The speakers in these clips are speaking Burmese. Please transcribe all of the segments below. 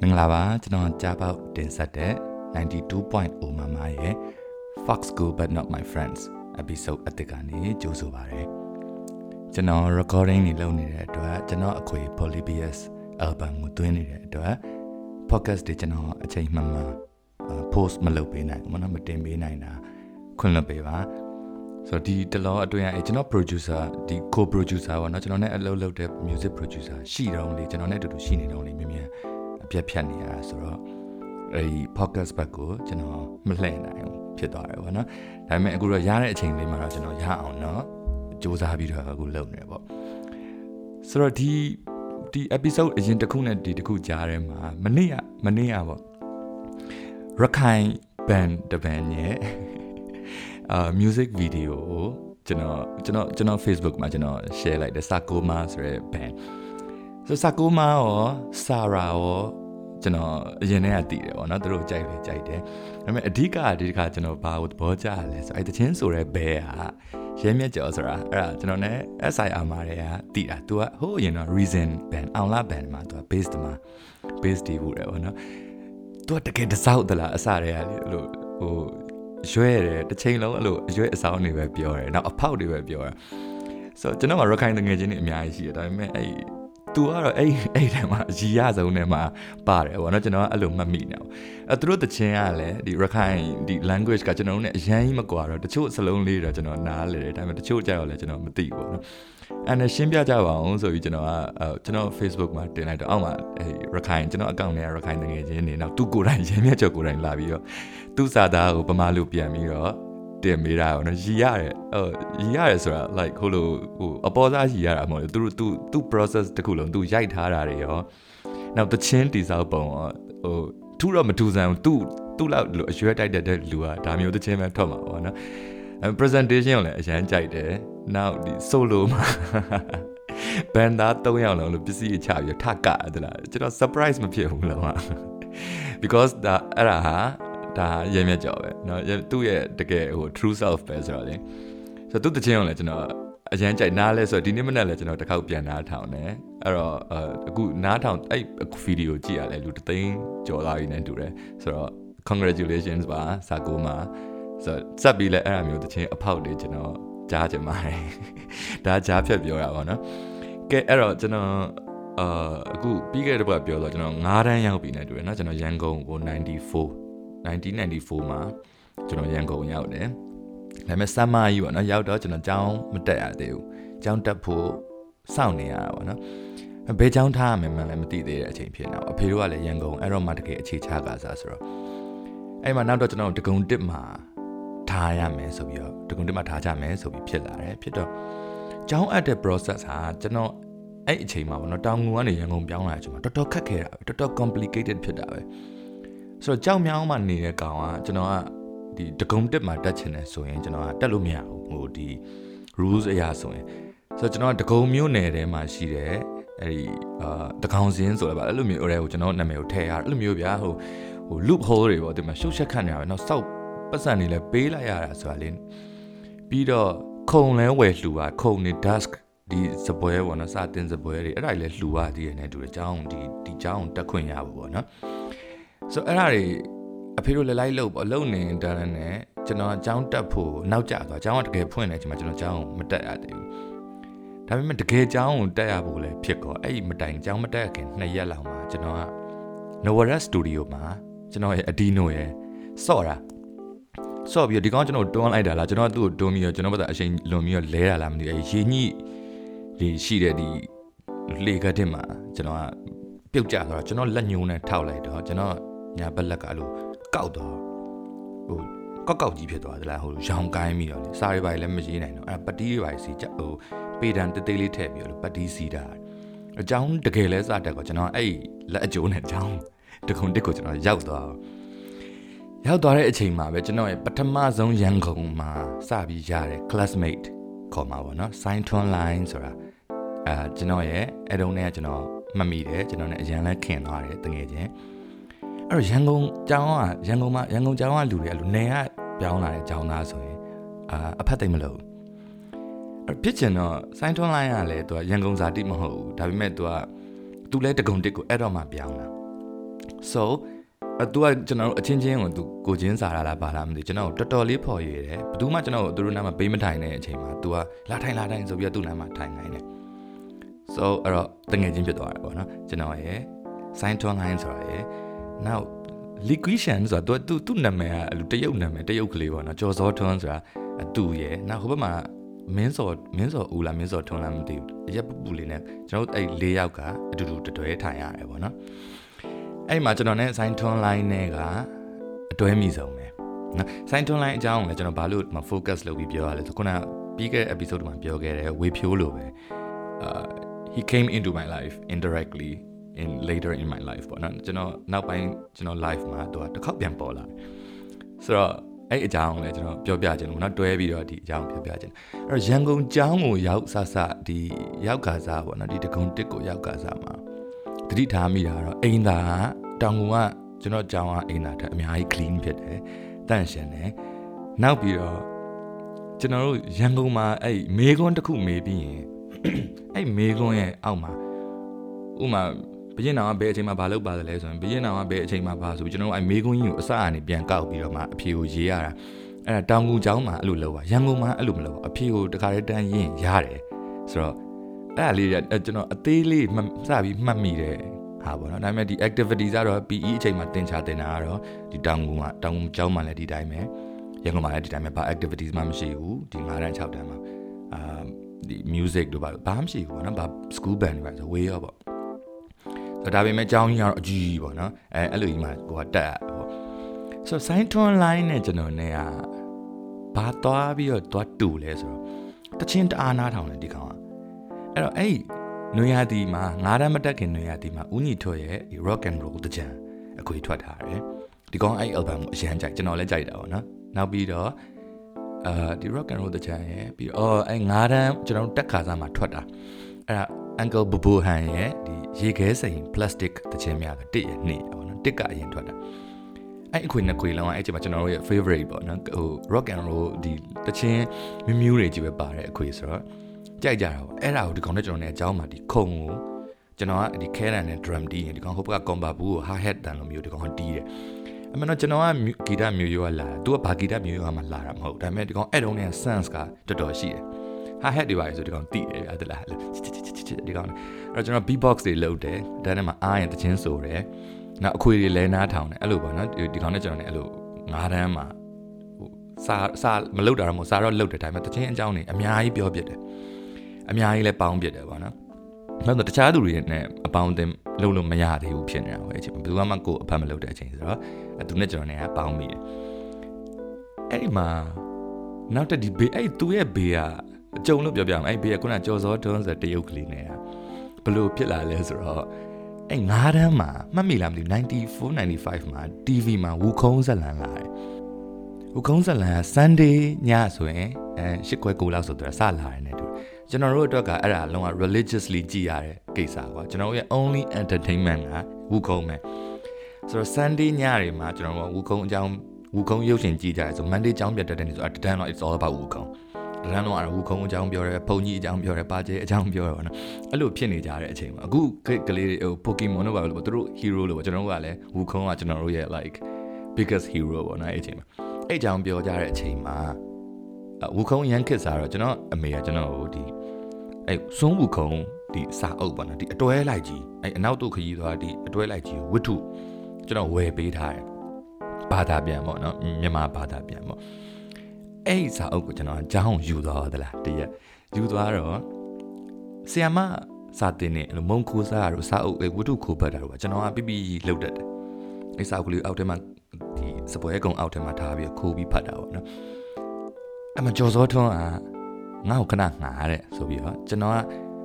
မင်္ဂလာပါကျွန်တော်ကြားပေါက်တင်ဆက်တဲ့92.0မမရဲ့ Fox Go but not my friends episode အတစ်ကနေကြိုးဆိုပါရစေကျွန်တော် recording နေလုပ်နေတဲ့အတွက်ကျွန်တော်အခွေ Polybius album ကိုတွင်းနေတဲ့အတွက် podcast တွေကျွန်တော်အချိန်မှန်မှန် post မလုပ်ပေးနိုင်ဘူးမနော်မတင်ပေးနိုင်တာခွင့်လွှတ်ပေးပါဆိုတော့ဒီတလောအတွင်းအဲကျွန်တော် producer ဒီ co producer ပေါ့နော်ကျွန်တော်နဲ့အလုပ်လုပ်တဲ့ music producer ရှိတော့လေကျွန်တော်နဲ့အတူတူရှိနေတော့လေမြင်မြင် အပြတ်ဖြတ်နေရတာဆိုတော့အဲဒီ podcast ဘက်ကိုကျွန်တော်မလှည့်နိုင်ဘူးဖြစ်သွားတယ်ပေါ့နော်ဒါပေမဲ့အခုတော့ရတဲ့အချိန်လေးမှာတော့ကျွန်တော်ရအောင်เนาะစူးစမ်းပြီးတော့အခုလုပ်နေတယ်ပေါ့ဆိုတော့ဒီဒီ episode အရင်တစ်ခုနဲ့ဒီတစ်ခုကြားထဲမှာမနေ့ကမနေ့ကပေါ့ရခိုင် band တဘန်ရဲ့အာ music video ကိုကျွန်တော်ကျွန်တော်ကျွန်တော် Facebook မှာကျွန်တော် share လိုက်တယ် Sakoma ဆိုတဲ့ band ဆိုစာကိုမာရောစာရာရောကျွန်တော်အရင်တည်းကတည်တယ်ပေါ့နော်သူတို့ကြိုက်လေကြိုက်တယ်ဒါပေမဲ့အဓိကဒီတစ်ခါကျွန်တော်ဘာကိုသဘောကျရလဲဆိုအဲ့တချင်းဆိုတဲ့ဘဲဟာရဲမြက်ကျော်ဆိုတာအဲ့ဒါကျွန်တော်နဲ့ SIR မှာတည်းကတည်တာ तू ကဟိုးအရင်တော့ reason band အောင်လာ band မှာ तू က bass တမှာ bass တည်ဖို့တယ်ပေါ့နော် तू ကတကယ်တစောက်တလားအစတည်းကလေအဲ့လိုဟိုရွဲတယ်တစ်ချိန်လုံးအဲ့လိုအရွဲအဆောင်တွေပဲပြောတယ်နောက်အဖောက်တွေပဲပြောတာဆိုတော့ကျွန်တော်ကရခိုင်တငယ်ချင်းတွေအများကြီးရှိတယ်ဒါပေမဲ့အဲ့ သူကတော့အဲ့အဲ့ထဲမှာရီရဆုံးထဲမှာပါတယ်ဗောနော်ကျွန်တော်ကအဲ့လိုမှတ်မိနေအောင်အဲသူတို့တခြင်းကလည်းဒီရခိုင်ဒီ language ကကျွန်တော်တို့ ਨੇ အရင်ကြီးမကွာတော့တချို့စလုံးလေးတော့ကျွန်တော်နားလေတယ်ဒါပေမဲ့တချို့ကြတော့လည်းကျွန်တော်မသိဘူးဗောနော်အဲ့နဲ့ရှင်းပြကြပါအောင်ဆိုပြီးကျွန်တော်ကကျွန်တော် Facebook မှာတင်လိုက်တော့အောက်မှာအဲရခိုင်ကျွန်တော်အကောင့်ထဲရခိုင်တငယ်ချင်းနေနောက်သူကိုယ်တိုင်ရင်းမြတ်ကျော်ကိုယ်တိုင်လာပြီးတော့သူ့စာသားကိုပမာလို့ပြန်ပြီးတော့ တင်မေးတာပေါ့နော်ရီရတယ်ဟိုရီရတယ်ဆိုတာ like ဟိုလိုဟိုအပေါ်စားရီရတာမဟုတ်ဘူးသူတို့သူသူ process တခုလုံးသူရိုက်ထားတာတွေရောနောက်တချင်းတိဆောက်ပုံရောဟိုထူတော့မထူဆန်ဘူးသူသူ့လောက်အရွယ်တိုက်တဲ့လူကဒါမျိုးတချင်းပဲထွက်မှာပေါ့နော်အဲ presentation ကိုလည်းအရန်ကြိုက်တယ်နောက်ဒီ solo မှာဘန်ဒါ၃ယောက်လုံးလို့ပစ္စည်းချပြီးထကတယ်လားကျွန်တော် surprise မဖြစ်ဘူးလား because ဒါအဲ့ဒါဟာ ဒါရဲမြက်ကြော်ပဲเนาะသူ့ရဲ့တကယ်ဟို true self ပဲဆိုတော့လေဆိုတော့သူ့တခြင်းအောင်လဲကျွန်တော်အရန်ကြိုက်နားလဲဆိုတော့ဒီနေ့မနေ့လဲကျွန်တော်တစ်ခေါက်ပြန်နားထောင်တယ်အဲ့တော့အခုနားထောင်အဲ့အခုဗီဒီယိုကြည့်ရလဲလူတသိန်းကြော်လာပြီနဲ့တူတယ်ဆိုတော့ congratulations ပါစာကိုမှာဆိုတော့စက်ပြီးလဲအဲ့အမျိုးတခြင်းအဖောက်လေးကျွန်တော်ကြားကြမှာဒါကြားဖြတ်ပြောရပါတော့ကဲအဲ့တော့ကျွန်တော်အာအခုပြီးခဲ့တဲ့ဘက်ကပြောတော့ကျွန်တော်9တန်းရောက်ပြီနဲ့တူတယ်เนาะကျွန်တော်ရန်ကုန်ကို94 1994မှာကျွန်တော်ရန်ကုန်ရောက်တယ်ဒါပေမဲ့ဆမ်မာကြီးပေါ့နော်ရောက်တော့ကျွန်တော်ကျောင်းမတက်ရသေးဘူးကျောင်းတက်ဖို့စောင့်နေရတာပေါ့နော်ဘယ်ကျောင်းထားရမယ်မှလည်းမသိသေးတဲ့အချိန်ဖြစ်နေတော့အဖေတို့ကလည်းရန်ကုန်အဲ့တော့မှတကယ်အခြေချကစားဆိုတော့အဲ့မှာနောက်တော့ကျွန်တော်ဒဂုံတစ်မှာထားရမယ်ဆိုပြီးတော့ဒဂုံတစ်မှာထားကြမယ်ဆိုပြီးဖြစ်လာတယ်ဖြစ်တော့ကျောင်းအပ်တဲ့ process ဟာကျွန်တော်အဲ့အချိန်မှာပေါ့နော်တောင်ငူကနေရန်ကုန်ပြောင်းလာတဲ့အချိန်မှာတော်တော်ခက်ခဲတာပဲတော်တော် complicated ဖြစ်တာပဲ ဆိုတော့ကြောက်မြောင်းမှနေတဲ့ကောင်ကကျွန်တော်ကဒီတကုံတက်မှာတက်ချင်တယ်ဆိုရင်ကျွန်တော်ကတက်လို့မရဘူးဟိုဒီ rules အရာဆိုရင်ဆိုတော့ကျွန်တော်ကတကုံမျိုးနယ်ထဲမှာရှိတယ်အဲ့ဒီအာတကောင်စင်းဆိုလည်းပါအဲ့လိုမျိုးအဲ့ဟိုကျွန်တော်နာမည်ကိုထည့်ရအဲ့လိုမျိုးဗျာဟိုဟို loop hole တွေပေါ့ဒီမှာရှုပ်ရှက်ခတ်နေတာပဲနောက်စောက်ပတ်စံနေလဲပေးလိုက်ရတာဆိုတာလေပြီးတော့ခုံလဲဝယ်လှူပါခုံနေ dusk ဒီစပွဲပေါ့နော်စတင်စပွဲတွေအဲ့ဒါတွေလဲလှူပါတည်ရနေတူတယ်အကြောင်းဒီဒီအကြောင်းတက်ခွင့်ရပါပေါ့နော် ဆိုအဲ့ဒါတွေအဖေတို့လည်းလိုက်လို့ပေါ့လုံနေတာနဲ့ကျွန်တော်အကြောင်းတက်ဖို့နောက်ကျသွားအကြောင်းကတကယ်ဖွင့်နေချိန်မှာကျွန်တော်အကြောင်းမတက်ရသေးဘူးဒါပေမဲ့တကယ်အကြောင်းကိုတက်ရဖို့လည်းဖြစ်ကောအဲ့ဒီမတိုင်အကြောင်းမတက်ခင်နှစ်ရက်လောက်မှာကျွန်တော်က Novara Studio မှာကျွန်တော်ရဲ့ Adino ရဲ့စော့တာစော့ပြီးဒီကောင်ကျွန်တော်တွန်းလိုက်တာလားကျွန်တော်သူ့ကိုတွန်းပြီးတော့ကျွန်တော်ဘာသာအချိန်လွန်ပြီးတော့လဲတာလားမသိဘူးရေညှိဒီရှိတဲ့ဒီလေကတဲ့မှာကျွန်တော်ကပြုတ်ကျသွားတော့ကျွန်တော်လက်ညှိုးနဲ့ထောက်လိုက်တော့ကျွန်တော် ညာဘက်လက်ကအဲ့လိုကောက်တော့ဟိုကောက်ကောက်ကြီးဖြစ်သွားသလားဟိုရောင်ကိုင်းပြီးတော့လေစားရပါလည်းမရေးနိုင်တော့အဲ့ပတီးတွေပါစီဟိုပေတံတေးသေးလေးထည့်ပြီးတော့ပတီးစီတာအကြောင်းတကယ်လဲစတက်ကောကျွန်တော်အဲ့လက်အကျိုးနဲ့အကြောင်းတခုံတစ်ကိုကျွန်တော်ရောက်သွားရောက်သွားတဲ့အချိန်မှာပဲကျွန်တော်ရဲ့ပထမဆုံးရန်ကုန်မှာစပြီးရတဲ့ classmate ခေါ်မှာပေါ့နော် sign twin line ဆိုတာအဲကျွန်တော်ရဲ့အဲ့တုန်းကကျွန်တော်မှတ်မိတယ်ကျွန်တော်နဲ့အရန်လဲခင်သွားတယ်တကယ်ချင်း အဲ့တော့ရန်ကုန်ကျောင်းကရန်ကုန်မှာရန်ကုန်ကျောင်းကလူတွေအဲ့လိုနေကပြောင်းလာတဲ့ကျောင်းသားဆိုရင်အာအဖက်သိမ့်မလို့အဲ့ဖြစ်ချင်တော့စိုင်းထွန်းလိုင်းကလည်းသူကရန်ကုန်ဇာတိမဟုတ်ဘူးဒါပေမဲ့သူကသူလဲတကုံတစ်ကိုအဲ့တော့မှပြောင်းလာ so အတူကကျွန်တော်တို့အချင်းချင်းကိုသူကိုချင်းစားရလားပါလားမသိကျွန်တော်တော်တော်လေးဖော်ရွေတယ်ဘယ်သူမှကျွန်တော်တို့သူတို့နားမှာပေးမထိုင်တဲ့အချိန်မှာ तू ကလာထိုင်လာထိုင်ဆိုပြီးတော့သူ့နားမှာထိုင်နိုင်တယ် so အဲ့တော့တငယ်ချင်းဖြစ်သွားတယ်ပေါ့နော်ကျွန်တော်ရဲ့ sign to line ဆိုတာရဲ့ now liquidation ဆိုတာသူသူသူ့နာမည်ကတရုတ်နာမည်တရုတ်ကလေးပေါ့နော်ကျော်စောထွန်းဆိုတာအတူရဲ့နောက်ဟိုဘက်မှာမင်းစော်မင်းစော်ဦးလားမင်းစော်ထွန်းလားမသိဘူးအရက်ပူပူလေးနဲ့ကျွန်တော်တို့အဲ့၄ယောက်ကအတူတူတွဲထိုင်ရတယ်ပေါ့နော်အဲ့မှာကျွန်တော်နဲ့ sign tone line နဲ့ကအတွဲမိဆုံးပဲနော် sign tone line အကြောင်းကိုလည်းကျွန်တော်ဘာလို့မ focus လုပ်ပြီးပြောရလဲဆိုခုနပြီးခဲ့တဲ့ episode မှာပြောခဲ့တဲ့ဝေဖြိုးလိုပဲအာ he came into my life indirectly in later in my life ပေါ့နော်ကျွန်တော်နောက်ပိုင်းကျွန်တော် life မှာသူကတစ်ခေါက်ပြန်ပေါ်လာဆိုတော့အဲ့အကြောင်းလည်းကျွန်တော်ပြောပြခြင်းလို့နော်တွဲပြီးတော့ဒီအကြောင်းပြောပြခြင်းအဲ့တော့ရန်ကုန်ကျောင်းကိုရောက်ဆဆဒီရောက်ကစားပေါ့နော်ဒီတကုံတစ်ကိုရောက်ကစားမှာတတိထားမိတာတော့အိမ်သာတောင်ကုန်ကကျွန်တော်ကျောင်းကအိမ်သာထက်အများကြီး clean ဖြစ်တယ်တန့်ရှင်းတယ်နောက်ပြီးတော့ကျွန်တော်တို့ရန်ကုန်မှာအဲ့မေကွန်းတစ်ခုမေးပြီးရင်အဲ့မေကွန်းရဲ့အောက်မှာဥမာ ဘရင်နောင်ကဘယ်အချိန်မှာဘာလုပ်ပါသလဲဆိုရင်ဘရင်နောင်ကဘယ်အချိန်မှာပါဆိုပြီးကျွန်တော်တို့အဲမေကွန်းကြီးကိုအစအနေပြန်ကောက်ပြီးတော့မှအဖြေကိုရေးရတာအဲ့ဒါတောင်ကူကျောင်းမှာအဲ့လိုလုပ်ပါရန်ကုန်မှာအဲ့လိုမလုပ်ပါအဖြေကိုတခါတည်းတန်းရင်ရတယ်ဆိုတော့အဲ့ဒါလေးကျွန်တော်အသေးလေးစပြီးမှတ်မိတယ်ဟာပေါ့နော်ဒါပေမဲ့ဒီ activity ကတော့ PE အချိန်မှာတင်ချတင်တာကတော့ဒီတောင်ကူကတောင်ကူကျောင်းမှာလည်းဒီတိုင်းပဲရန်ကုန်မှာလည်းဒီတိုင်းပဲဘာ activities မှမရှိဘူးဒီ9တန်း6တန်းမှာအာဒီ music တို့ဘာဘာမှမရှိဘူးပေါ့နော်ဘာ school band တွေပါဆိုဝေးရောပေါ့ ဒါပေမဲ့အကြောင်းကြီးကတော့အကြီးပေါ့နော်အဲအဲ့လိုကြီးမှကိုကတက်ပေါ့ဆိုတော့ sign tone line နဲ့ကျွန်တော်နဲ့ကဘာသွားပြီးတော့သွားတူလဲဆိုတော့တချင်းတအားနာထောင်တယ်ဒီကောင်ကအဲ့တော့အဲ့နွေရာသီမှာငါးတန်းမတက်ခင်နွေရာသီမှာဦးညီထွတ်ရဲ့ rock and roll တကြံအခွေထွက်ထားတယ်ဒီကောင်အဲ့ album ကိုအရန်ကြိုက်ကျွန်တော်လည်းကြိုက်တာပေါ့နော်နောက်ပြီးတော့အာဒီ rock and roll တကြံရဲ့ပြီးတော့အဲ့ငါးတန်းကျွန်တော်တက်ခါစားမှာထွက်တာအဲ့ဒါ Uncle Bobo Han ရဲ့ဒီ ရေခဲစိန် plastic တခြင်းများကတစ်ရနှစ်ပေါ့နော်တစ်ကအရင်ထွက်တာအဲ့အခွေနှစ်ခွေလုံးအဲ့ချိန်မှာကျွန်တော်တို့ရဲ့ favorite ပေါ့နော်ဟို rock and roll ဒီတခြင်းမြမြူးတွေကြီးပဲပါတဲ့အခွေဆိုတော့ကြိုက်ကြတာပေါ့အဲ့ဒါကိုဒီကောင်နဲ့ကျွန်တော်နဲ့အเจ้าမှာဒီခုံကိုကျွန်တော်ကဒီခဲတန်နဲ့ drum တီးရင်ဒီကောင်ဟိုဘက်က comba ဘူးကို hi hat တန်လိုမျိုးဒီကောင်တီးတယ်အမှန်တော့ကျွန်တော်ကဂီတမျိုးရိုးကလာသူကဘာဂီတမျိုးရိုးကမှလာတာမဟုတ်ဒါပေမဲ့ဒီကောင်အဲ့တုန်းက sense ကတော်တော်ရှိတယ် hi hat တွေပါဆိုဒီကောင်တီးတယ်ဗျာတလားဒီကောင်အဲ့ တော့ကျွန်တော် beatbox တွေလုပ်တယ်ဒါနဲ့မှအားရင်တခြင်းဆိုတယ်နောက်အခွေတွေလဲနားထောင်တယ်အဲ့လိုပေါ့နော်ဒီကောင်နဲ့ကျွန်တော်နဲ့အဲ့လိုငါးတန်းမှာဟိုစာစာမလုပ်တာတော့မဟုတ်စာတော့လုပ်တဲ့တိုင်းမှာတခြင်းအကြောင်းနေအများကြီးပြောပြတယ်အများကြီးလဲပေါင်းပြတယ်ပေါ့နော်နောက်တော့တခြားသူတွေနဲ့အပေါင်းအသင်းလုပ်လို့မရသေးဘူးဖြစ်နေတာပဲအချိန်ဘယ်သူမှကိုအဖတ်မလုပ်တဲ့အချိန်ဆိုတော့သူနဲ့ကျွန်တော်နဲ့ကပေါင်းမိတယ်အဲ့ဒီမှာနောက်တက်ဒီဘေးအဲ့သူ့ရဲ့ဘေးကအကြုံလို့ပြောပြအောင်အဲ့ဘေးကခုနကြော်စောတွန်းဆိုတရုတ်ကလေးနဲ့ ဘလို့ဖြစ်လာလဲဆိုတော့အဲ့ငါးတန်းမှာမှတ်မိလားမသိဘူး94 95မှာ TV မှာဝူခုံးဇလန်လာတယ်ဝူခုံးဇလန်က Sunday ညဆိုရင်အဲ၈ခွဲ9လောက်ဆိုတော့စလာတယ်နဲ့တူကျွန်တော်တို့အတွက်ကအဲ့ဒါလုံးဝ religiously ကြည့်ရတဲ့ကိစ္စကွာကျွန်တော်ရဲ့ only entertainment ကဝူခုံးပဲဆိုတော့ Sunday ညတွေမှာကျွန်တော်တို့ဝူခုံးအကြောင်းဝူခုံးရုပ်ရှင်ကြည့်ကြတယ်ဆို Monday အကြောင်းပြတ်တဲ့နေ့ဆိုအတန်းတော့ it's all about ဝူခုံး တန်းတော့ဝူခုံးအကြောင်းပြောတယ်ဖုန်ကြီးအကြောင်းပြောတယ်ပါကျဲအကြောင်းပြောတယ်ပေါ့နော်အဲ့လိုဖြစ်နေကြတဲ့အချိန်မှာအခုကလေးတွေဟို Pokemon တို့ပါလို့သူတို့ hero လို့ကျွန်တော်တို့ကလည်းဝူခုံးကကျွန်တော်တို့ရဲ့ like biggest hero ပေါ့နော်အဲ့အချိန်မှာအဲ့အကြောင်းပြောကြတဲ့အချိန်မှာဝူခုံးရန်ခစ်စားတော့ကျွန်တော်အမေကကျွန်တော်ကိုဒီအဲ့စွန်းဝူခုံးဒီစာအုပ်ပေါ့နော်ဒီအတွဲလိုက်ကြီးအဲ့အနောက်တို့ခရီးသွားဒီအတွဲလိုက်ကြီးဝတ္ထုကျွန်တော်ဝယ်ပေးထားတယ်ဘာသာပြန်ပေါ့နော်မြန်မာဘာသာပြန်ပေါ့ အဲ့ဒီစာအုပ်ကိုကျွန်တော်အကြောင်းယူသွားသလားတရက်ယူသွားတော့ဆီယမစာတင်နေလို့မုံခိုးစားတို့စာအုပ်ဝတ္ထုခိုးပတ်တာတို့ကျွန်တော်ကပြပြလှုပ်တတ်တယ်အဲ့စာအုပ်ကလေးအောက်ထဲမှာဒီစပွဲကုံအောက်ထဲမှာထားပြီးခိုးပြီးဖတ်တာပေါ့နော်အမကျော်စောထွန်းကငါ့ကိုခဏငှားတဲ့ဆိုပြီးတော့ကျွန်တော်က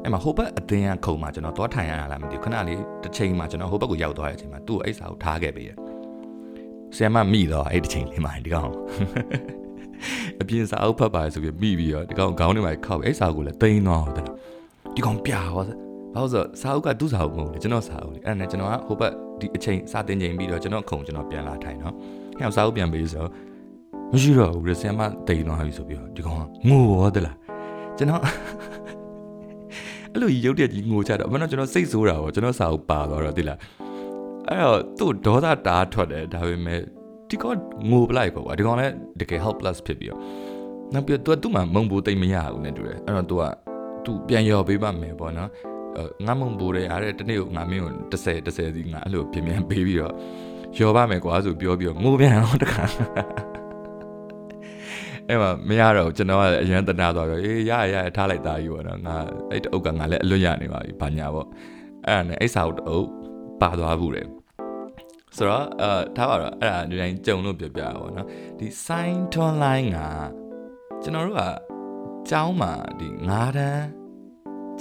အဲ့မှာဟိုဘက်အတင်းကခုံမှာကျွန်တော်သွားထိုင်ရတာလားမသိဘူးခဏလေးတစ်ချိန်မှာကျွန်တော်ဟိုဘက်ကိုရောက်သွားတဲ့အချိန်မှာသူ့ကိုအဲ့စာကိုထားခဲ့ပေးတယ်ဆရာမမိတော့အဲ့တစ်ချိန်လေးမှာဒီကောင် အပြင်စာအုပ်ဖတ်ပါဆိုပြီးမိပြီးတော့ဒီကောင်ခေါင်းထဲမှာခောက်အဲ့စာကိုလည်းတိန်းသွားတယ်ဒီကောင်ပြာဟောဘာလို့ဆိုစာအုပ်ကသူ့စာအုပ်မဟုတ်လေကျွန်တော်စာအုပ်လေအဲ့ဒါနဲ့ကျွန်တော်ကဟိုဘက်ဒီအချိန်စာတင်ချိန်ပြီးတော့ကျွန်တော်ခုံကျွန်တော်ပြန်လာထိုင်နော်ဟဲ့စာအုပ်ပြန်ပေးဆိုတော့မရှိတော့ဘူးလေဆရာမတိန်းသွားပြီဆိုပြီးတော့ဒီကောင်ကငိုရောတလားကျွန်တော်အဲ့လိုရုပ်တရက်ကြီးငိုချတော့မနော်ကျွန်တော်စိတ်ဆိုးတာပေါ့ကျွန်တော်စာအုပ်ပါသွားတော့တိလားအဲ့တော့သူ့ဒေါသတားထွက်တယ်ဒါပေမဲ့ ဒီကောင်ငိုပလိုက်ပေါ့ကွာဒီကောင်လည်းတကယ် helpless ဖြစ်ပြီးတော့နောက်ပြီးတော့ तू သူ့မှာမုံဘူးတိတ်မရဘူးနဲ့တူတယ်အဲ့တော့ तू က तू ပြန်ရော်ပေးပါမယ်ပေါ့နော်ငါမုံဘူးတဲ့အားတဲ့တနေ့ကိုငါမင်းကို30 30စီငါအဲ့လိုပြင်ပြန်ပေးပြီးတော့ရော်ပါမယ်ကွာဆိုပြောပြီးတော့ငိုပြန်တော့တခါအဲ့မှာမရတော့ကျွန်တော်ကအရန်တနာသွားပြီးအေးရရရထားလိုက်သားကြီးပေါ့နော်ငါအဲ့တအုပ်ကငါလည်းအလွတ်ရနေပါပြီဘာညာပေါ့အဲ့ဒါနဲ့အဲ့စာအုပ်တအုပ်ပါသွားဘူးတယ် ဆိုတော့အဲထားပါတော့အဲ့ဒါဒီတိုင်းကြုံလို့ပြောပြပါဘောနော်ဒီ sign tone line ကကျွန်တော်တို့ကကျောင်းမှာဒီ9တန်း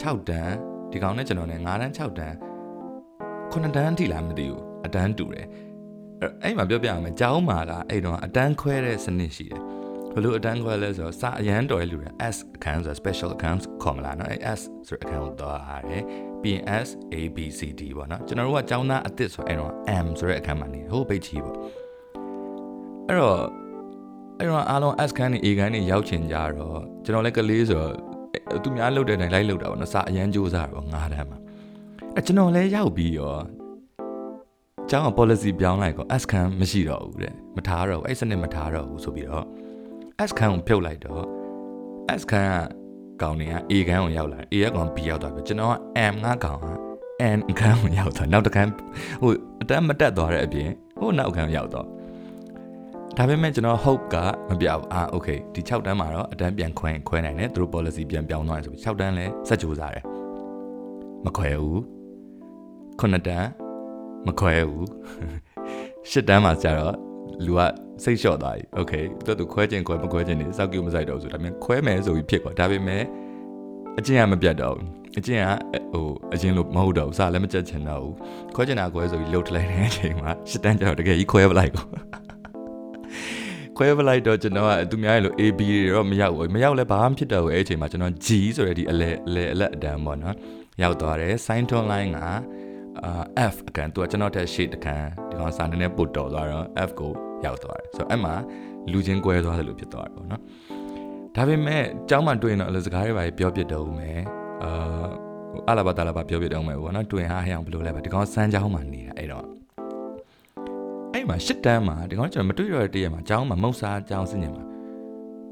6တန်းဒီကောင်နဲ့ကျွန်တော်နဲ့9တန်း6တန်း9တန်းထိလားမသိဘူးအတန်းတူတယ်အဲ့မှာပြောပြရမယ်ကျောင်းမှာကအဲ့တော့အတန်းခွဲတဲ့စနစ်ရှိတယ် ဘလို့အတန်းခွဲလဲဆိုတော့စာအရန်တော်ရလူတယ် S account ဆို special account ခေါ်မလားเนาะအဲ S ဆိုတဲ့ account တော့ရတယ်ပြီးရင် S A B C D ပေါ့เนาะကျွန်တော်တို့ကကျောင်းသားအစ်စ်ဆိုအဲ့တော့ M ဆိုတဲ့အခန်းမှာနေဟိုပိတ်ချီပေါ့အဲ့တော့အဲ့တော့အားလုံး S ခန်းနေ A ခန်းနေရောက်ချင်ကြတော့ကျွန်တော်လည်းကလေးဆိုတော့သူများလှုပ်တဲ့တိုင်းလိုက်လှုပ်တာပေါ့နော်စာအရန်စူးစားတော့ငါးတန်းမှာအဲကျွန်တော်လည်းရောက်ပြီးရောကျောင်းက policy ပြောင်းလိုက်ကော S ခန်းမရှိတော့ဘူးတဲ့မထားတော့ဘူးအဲ့စနစ်မထားတော့ဘူးဆိုပြီးတော့ S ခန်းကိုဖြုတ်လိုက်တော့ S ခန်းကကောင်တွေက A ခန်းကိုရောက်လာ A ကကောင် B ရောက်သွားပြီကျွန်တော်က M ငါကောင်က N ခန်းကိုရောက်သွားနောက်တစ်ခန်းဟိုအတန်းမတက်သွားတဲ့အပြင်ဟိုနောက်ခန်းရောက်တော့ဒါပေမဲ့ကျွန်တော် hope ကမပြဘူးအာ okay ဒီ6တန်းမှာတော့အတန်းပြန်ခွဲခွဲနိုင်တယ်သူတို့ policy ပြန်ပြောင်းသွားတယ်ဆိုပြီး6တန်းလဲစက်ကြိုးစားတယ်မခွဲဘူး9တန်းမခွဲဘူး10တန်းမှာကျတော့လူက စိတ်လျှော့သွားပြီโอเคသူသူခွဲခြင်းခွဲမခွဲခြင်းနေစောက်ကြည့်မဆိုင်တော့ဘူးဆိုဒါပေမဲ့ခွဲမယ်ဆိုပြီးဖြစ်သွားဒါပေမဲ့အကျင့်ကမပြတ်တော့ဘူးအကျင့်ကဟိုအရင်လိုမဟုတ်တော့ဘူးစာလည်းမကြက်ချင်တော့ဘူးခွဲချင်တာခွဲဆိုပြီးလှုပ်ထလိုက်တဲ့အချိန်မှာရှစ်တန်းကျတော့တကယ်ကြီးခွဲပလိုက်ကိုခွဲပလိုက်တော့ကျွန်တော်ကသူများရဲ့လို AB တွေတော့မရောက်ဘူးမရောက်လဲဘာမှဖြစ်တော့ဘူးအဲ့အချိန်မှာကျွန်တော် G ဆိုတဲ့ဒီအလဲအလဲအလက်အတန်းပေါ့နော်ရောက်သွားတယ် sign tone line ကအာ F အကန်သူကကျွန်တော်တက်ရှေ့တကန်ဒီကောင်စာနည်းနည်းပို့တော်သွားတော့ F ကို ရောက်သွားတယ်ဆိုတော့အဲ့မှာလူချင်းကွဲသွားတယ်လို့ဖြစ်သွားတယ်ပေါ့နော်ဒါပေမဲ့ကျောင်းမှာတွေ့ရင်တော့အလစကားတွေပါပြောပြတော့ဦးမယ်အာအလာဘတာလာဘပြောပြတော့ဦးမယ်ပေါ့နော်တွေ့ရင်ဟာဟဲအောင်ဘလို့လဲပါဒီကောင်စမ်းကျောင်းမှာနေတာအဲ့တော့အဲ့မှာရှစ်တန်းမှာဒီကောင်ကျွန်တော်မတွေ့ရတဲ့တရက်မှာကျောင်းမှာမုတ်စားကျောင်းစင်ညင်မှာ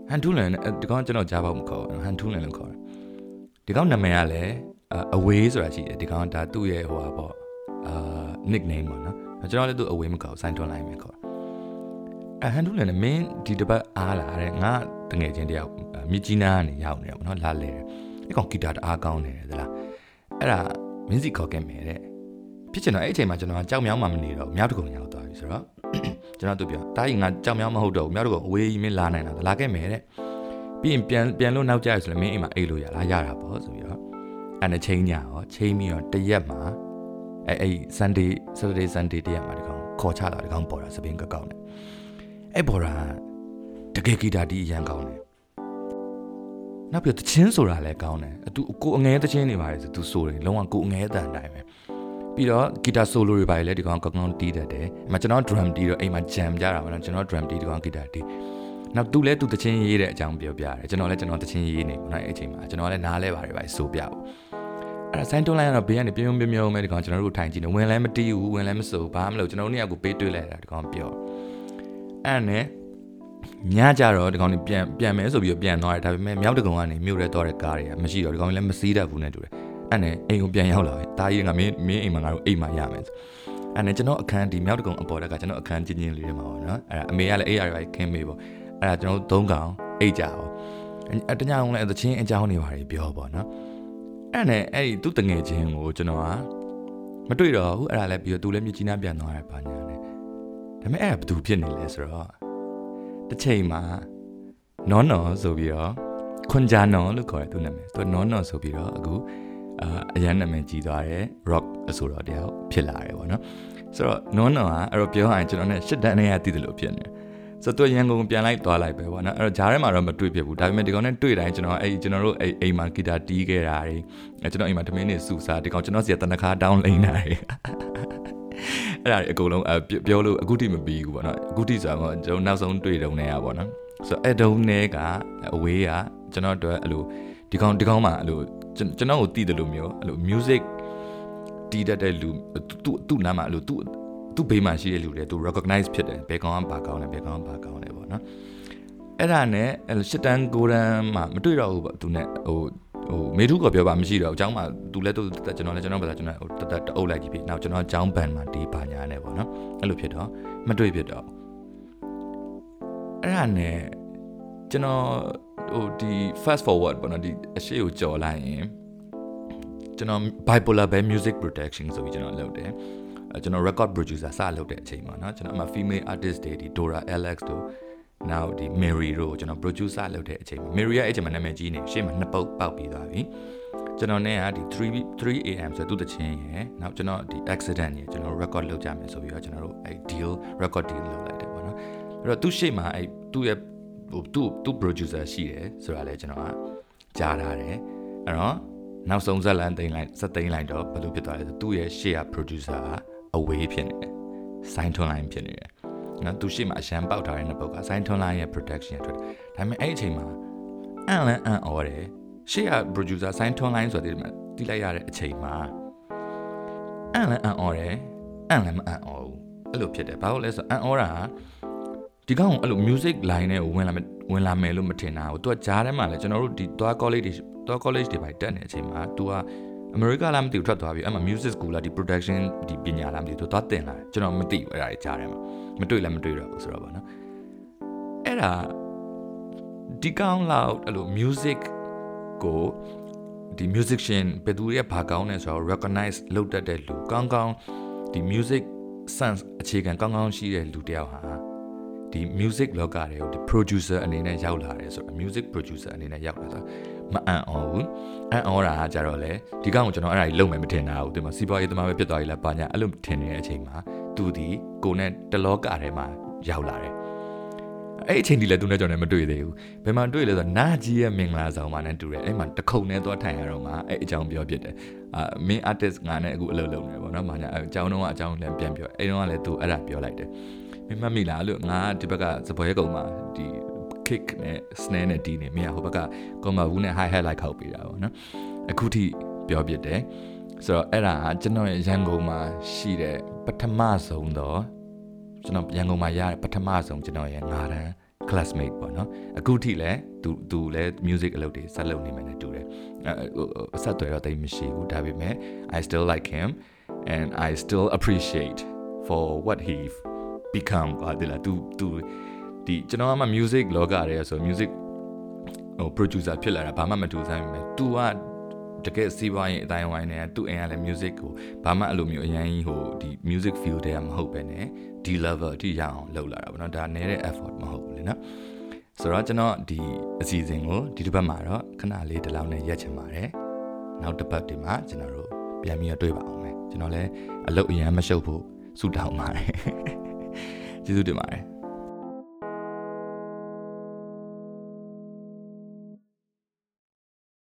ဟန်ထူးလန်ဒီကောင်ကျွန်တော်ကြားပေါက်မခေါ်ဟန်ထူးလန်လို့ခေါ်တယ်ဒီကောင်နာမည်ကလည်းအဝေးဆိုတာရှိတယ်ဒီကောင်ဒါသူ့ရဲ့ဟိုပါပေါ့အာ nickname ပေါ့နော်ကျွန်တော်လည်းသူ့အဝေးမခေါ်စိုင်းထွန်းလိုက်မယ်ခေါ် အဟန်ဒူလည်းမင်းဒီတပတ်အားလာတဲ့ငါတငယ်ချင်းတယောက်မြကြီးနားကနေရောက်နေတယ်ဗောနော်လာလဲအဲ့ကောင်ဂီတာတအားကောင်းနေတယ်သလားအဲ့ဒါမင်းစီခေါ်ခဲ့မယ်တဲ့ဖြစ်ချင်တော့အဲ့အချိန်မှာကျွန်တော်ကြောက်မြောင်းမှမနေတော့မြောက်တကုံရောက်သွားပြီဆိုတော့ကျွန်တော်တို့ပြောတာကြီးငါကြောက်မြောင်းမဟုတ်တော့ဘူးမြောက်တကုံအဝေးကြီးမင်းလာနိုင်တာလာခဲ့မယ်တဲ့ပြီးရင်ပြန်ပြန်လို့နောက်ကြရဆိုလည်းမင်းအိမ်မှာအိတ်လို့ရလားရတာပေါ့ဆိုပြီးတော့အဲ့နဲ့ချိန်ညာရောချိန်ပြီးတော့တရက်မှာအဲ့အဲ့ Sunday Saturday Sunday တရက်မှာဒီကောင်ခေါ်ချလာဒီကောင်ပေါ်တာစပင်းကကောက်နေ အဲ့ပေါ်တာတကယ်ဂီတာတီးအရန်ကောင်းတယ်နောက်ပြီးတချင်းဆိုတာလည်းကောင်းတယ်အတူကိုအငဲတချင်းနေပါတယ်ဆိုသူဆိုတယ်လုံးဝကိုအငဲအတန်တိုင်းပဲပြီးတော့ဂီတာဆိုလိုတွေပါလေဒီကောင်ကောင်းကောင်းတီးတတ်တယ်အမကျွန်တော် drum တီးတော့အိမ်မှာ jam ကြတာပါနော်ကျွန်တော် drum တီးဒီကောင်ဂီတာတီးနောက်သူလည်းသူတချင်းရေးတဲ့အကြောင်းပြောပြတယ်ကျွန်တော်လည်းကျွန်တော်တချင်းရေးနေပေါ့နော်အဲ့အချိန်မှာကျွန်တော်လည်းနားလဲပါတယ်ပါဆိုပြပေါ့အဲ့ဒါဆိုင်းတွန်းလိုက်တော့ဘေးကနေပြုံးပြုံးပြုံးမဲ့ဒီကောင်ကျွန်တော်တို့ထိုင်ကြည့်နေဝင်လဲမတီးဘူးဝင်လဲမစိုးဘာမှမလုပ်ကျွန်တော်တို့နှစ်ယောက်ကိုပေးတွေ့လိုက်တာဒီကောင်ပြော အဲ့နဲ့ညကြတော့ဒီကောင်နေပြန်ပြန်မယ်ဆိုပြီးပြန်သွားတယ်ဒါပေမဲ့မြောက်တကုံကနေမြို့ရဲသွားတဲ့ကားတွေကမရှိတော့ဒီကောင်လည်းမစီးတတ်ဘူးနဲ့တူတယ်အဲ့နဲ့အိမ်ကိုပြန်ရောက်လာတယ်ဒါကြီးကမင်းမင်းအိမ်မှာငါတို့အိမ်မှာရမယ်ဆိုအဲ့နဲ့ကျွန်တော်အခန်းဒီမြောက်တကုံအပေါ်တက်ကကျွန်တော်အခန်းချင်းချင်းလေးတွေမှာပေါ့နော်အဲ့ဒါအမေကလည်းအေးရတယ်ခင်းမေးပေါ့အဲ့ဒါကျွန်တော်သုံးကောင်အိတ်ကြအောင်အတညအောင်လည်းသချင်းအကြောင်းတွေပါတယ်ပြောပေါ့နော်အဲ့နဲ့အဲ့ဒီသူ့တငယ်ချင်းကိုကျွန်တော်ကမတွေ့တော့ဘူးအဲ့ဒါလည်းပြီးတော့သူလည်းမြကြီးနားပြန်သွားတယ်ပါညာနဲ့ ဒါပေမဲ့အဲ့ဒါဘယ်သူဖြစ်နေလဲဆိုတော့တစ်ချိန်မှာနော်နော်ဆိုပြီးတော့ခွန်ဂျာနော်လို့ခေါ်တယ်သူနာမည်သူနော်နော်ဆိုပြီးတော့အခုအာအရန်နာမည်ကြီးသွားတယ် rock အဆိုတော်တယောက်ဖြစ်လာတယ်ပေါ့နော်ဆိုတော့နော်နော်ကအဲ့တော့ပြောရရင်ကျွန်တော်နဲ့ရှစ်တန်းနဲ့ရတည်တယ်လို့ဖြစ်နေတယ်ဆိုတော့ရန်ကုန်ပြန်လိုက်သွားလိုက်ပဲပေါ့နော်အဲ့တော့ဂျားထဲမှာတော့မတွေ့ဖြစ်ဘူးဒါပေမဲ့ဒီကောင်နဲ့တွေ့တိုင်းကျွန်တော်အဲ့ကျွန်တော်တို့အဲ့အိမ်မှာဂီတာတီးခဲ့တာတွေအဲ့ကျွန်တော်အိမ်မှာတမင်းနေစူစားဒီကောင်ကျွန်တော်စီကတနခါတောင်းလိမ့်တာတွေ အဲ့ဒါတွေအကုန်လုံးပြောလို့အခုထိမပြီးဘူးပေါ့နော်အခုထိဆိုတော့ကျွန်တော်နောက်ဆုံးတွေ့တုံးနေရပေါ့နော်ဆိုတော့အဲ့တုံးနေကအဝေးကကျွန်တော်တို့အဲ့လိုဒီကောင်ဒီကောင်မှာအဲ့လိုကျွန်တော်ကိုတည်တယ်လို့မျိုးအဲ့လို music တီးတတ်တဲ့လူသူ့သူ့နားမှာအဲ့လိုသူ့သူ့ဘေးမှာရှိတဲ့လူတွေသူ recognize ဖြစ်တယ်ဘယ်ကောင်ကဘာကောင်းလဲဘယ်ကောင်ကဘာကောင်းလဲပေါ့နော်အဲ့ဒါနဲ့ရှစ်တန်းကိုရန်မှာမတွေ့တော့ဘူးပေါ့သူနဲ့ဟို ဟိုမေထုကပြောပါမရှိတော့အကြောင်းမှာသူလည်းသူကျွန်တော်လည်းကျွန်တော်ဘာသာကျွန်တော်ဟိုတတတအုပ်လိုက်ကြည့်ပြီနောက်ကျွန်တော်အကြောင်းဘန်မှာဒီပါညာနဲ့ပေါ့နော်အဲ့လိုဖြစ်တော့မတွေ့ဖြစ်တော့အဲ့ဒါနဲ့ကျွန်တော်ဟိုဒီ fast forward ပေါ့နော်ဒီအရှိကိုကြော်လိုက်ရင်ကျွန်တော် bipolar band music production ဆိုပြီးကျွန်တော်လုပ်တယ်ကျွန်တော် record producer စလုပ်တဲ့အချိန်မှာเนาะကျွန်တော်အမှ female artist တွေဒီ Dora Alex တို့ နောက်ဒီ Mary တို့ကျွန်တော် producer လုပ်တဲ့အချိန်မှာ Mary ရဲ့အဲ့ချိန်မှာနာမည်ကြီးနေရှေ့မှာနှစ်ပုတ်ပေါက်ပြီးသွားပြီကျွန်တော်နဲ့ကဒီ3 3 am ဆိုသူ့တချင်းရယ်နောက်ကျွန်တော်ဒီ accident ရယ်ကျွန်တော် record လုပ်ကြမယ်ဆိုပြီးတော့ကျွန်တော်တို့အဲ့ deal record deal လုပ်လိုက်တယ်ပေါ့နော်အဲ့တော့သူ့ရှေ့မှာအဲ့သူ့ရဲ့ဟိုသူ့သူ့ producer ရှိတယ်ဆိုတာလဲကျွန်တော်ကကြားထားတယ်အဲ့တော့နောက်ဆုံးဇက်လန်သိမ်းလိုက်စက်သိမ်းလိုက်တော့ဘယ်လိုဖြစ်သွားလဲဆိုသူ့ရဲ့ရှေ့က producer ကအဝေးဖြစ်နေတယ်ဆိုင်းထွန်လိုင်းဖြစ်နေတယ် နော်သူရှေ့မှာအရန်ပေါက်ထားတဲ့နှစ်ပုတ်ကဆိုင်းထွန်လိုင်းရဲ့ production ရထွက်တယ်ဒါပေမဲ့အဲ့အချိန်မှာအန်လန်အန်အော်တယ်ရှေ့က producer ဆိုင်းထွန်လိုင်းဆိုတဲ့ဒီမှာတိလိုက်ရတဲ့အချိန်မှာအန်လန်အန်အော်တယ်အန်လန်မအန်အော်ဘူးအဲ့လိုဖြစ်တယ်ဘာလို့လဲဆိုတော့အန်အော်တာဒီကောင်အဲ့လို music line နဲ့ဝင်လာဝင်လာမယ်လို့မထင်တာဘူးသူကဂျားထဲမှာလဲကျွန်တော်တို့ဒီသွား college တွေသွား college တွေပဲတက်နေတဲ့အချိန်မှာ तू ကအမေရိကလားမသိဘူးထွက်သွားပြီအဲ့မှာ music school လားဒီ production ဒီပညာလားမသိဘူး तू သွားတင်လာတယ်ကျွန်တော်မသိဘူးအဲ့ဒါကြီးကြားထဲမှာ မတွေ့လည်းမတွေ့တော့ဘူးဆိုတော့ဗောနော်အဲ့ဒါဒီကောင်လောက်အဲ့လို music ကိုဒီ musician ဘယ်သူရဲ့ဘာကောင်းလဲဆိုတော့ recognize လုပ်တတ်တဲ့လူကောင်းကောင်းဒီ music sense အခြေခံကောင်းကောင်းရှိတဲ့လူတယောက်ဟာဒီ music လောကတွေကိုဒီ producer အနေနဲ့ရောက်လာတယ်ဆိုတော့ music producer အနေနဲ့ရောက်လာဆိုမအံ့ဩဘူးအံ့ဩတာကကြတော့လေဒီကောင်ကိုကျွန်တော်အဲ့ဒါကြီးလုံမယ်မထင်တာဘူးဒီမှာစီးပွားရေးသမားပဲဖြစ်သွားပြီလားပါညာအဲ့လိုထင်နေတဲ့အချိန်မှာ သူဒီကိုနဲ့တလောကထဲမှာရောက်လာတယ်အဲ့အချိန်ဒီလည်းသူနဲ့ကျွန်တော်လည်းမတွေ့သေးဘူးဘယ်မှာတွေ့လဲဆိုတော့နာကြီးရဲ့မင်္ဂလာဆောင်မှာနဲ့တူတယ်အဲ့မှာတခုံနဲ့သွားထိုင်ရတော့မှအဲ့အကြောင်းပြောဖြစ်တယ်အာမင်း artist ငါနဲ့အခုအလုပ်လုပ်နေတယ်ပေါ့နော်။မာညာအကြောင်းတော့အကြောင်းလည်းပြန်ပြောအဲ့တော့ကလည်းသူအဲ့ဒါပြောလိုက်တယ်။မင်းမမိလားလို့ငါဒီဘက်ကစပွဲကုံမှာဒီ kick နဲ့ snare နဲ့တီးနေမင်းကဟိုဘက်က comma ဘူးနဲ့ hi hat လိုက်ခောက်ပေးတာပေါ့နော်။အခုထိပြောပြတယ်။ဆိုတော့အဲ့ဒါကကျွန်တော်ရဲ့ရန်ကုန်မှာရှိတဲ့ ပထမဆုံးတော့ကျွန်တော်ရန်ကုန်မှာရတဲ့ပထမဆုံးကျွန်တော်ရဲ့ငါးတန်း classmate ပေါ့နော်အခုထိလည်းသူသူလည်း music အလုပ်တွေဆက်လုပ်နေမှလည်းတူတယ်အဆက်အသွယ်တော့တိတ်မရှိဘူးဒါပေမဲ့ I still like him and I still appreciate for what he become ကွာဒီလားသူသူဒီကျွန်တော်ကမှ music လောကရဲဆို music ဟို producer ဖြစ်လာတာဘာမှမတူဆိုင်ပဲ तू က တကယ်စီးပွားရေးအတိုင်းဝိုင်းနေသူ့အိမ်ကလည်း music ကိုဘာမှအဲ့လိုမျိုးအရင်ကြီးဟိုဒီ music field တွေကမဟုတ်ပဲねဒီ level အထိရအောင်လုပ်လာတာပေါ့နော်ဒါနည်းတဲ့ effort မဟုတ်ဘူးလေနော်ဆိုတော့ကျွန်တော်ဒီအစီအစဉ်ကိုဒီတစ်ပတ်မှာတော့ခဏလေးဒီလောက်နဲ့ရက်ချင်ပါတယ်နောက်တစ်ပတ်ဒီမှာကျွန်တော်တို့ပြန်ပြီးတော့တွေ့ပါအောင်မယ်ကျွန်တော်လည်းအလုပ်အရန်မရှုပ်ဖို့ဆုတောင်းပါတယ်ကျေးဇူးတင်ပါတယ်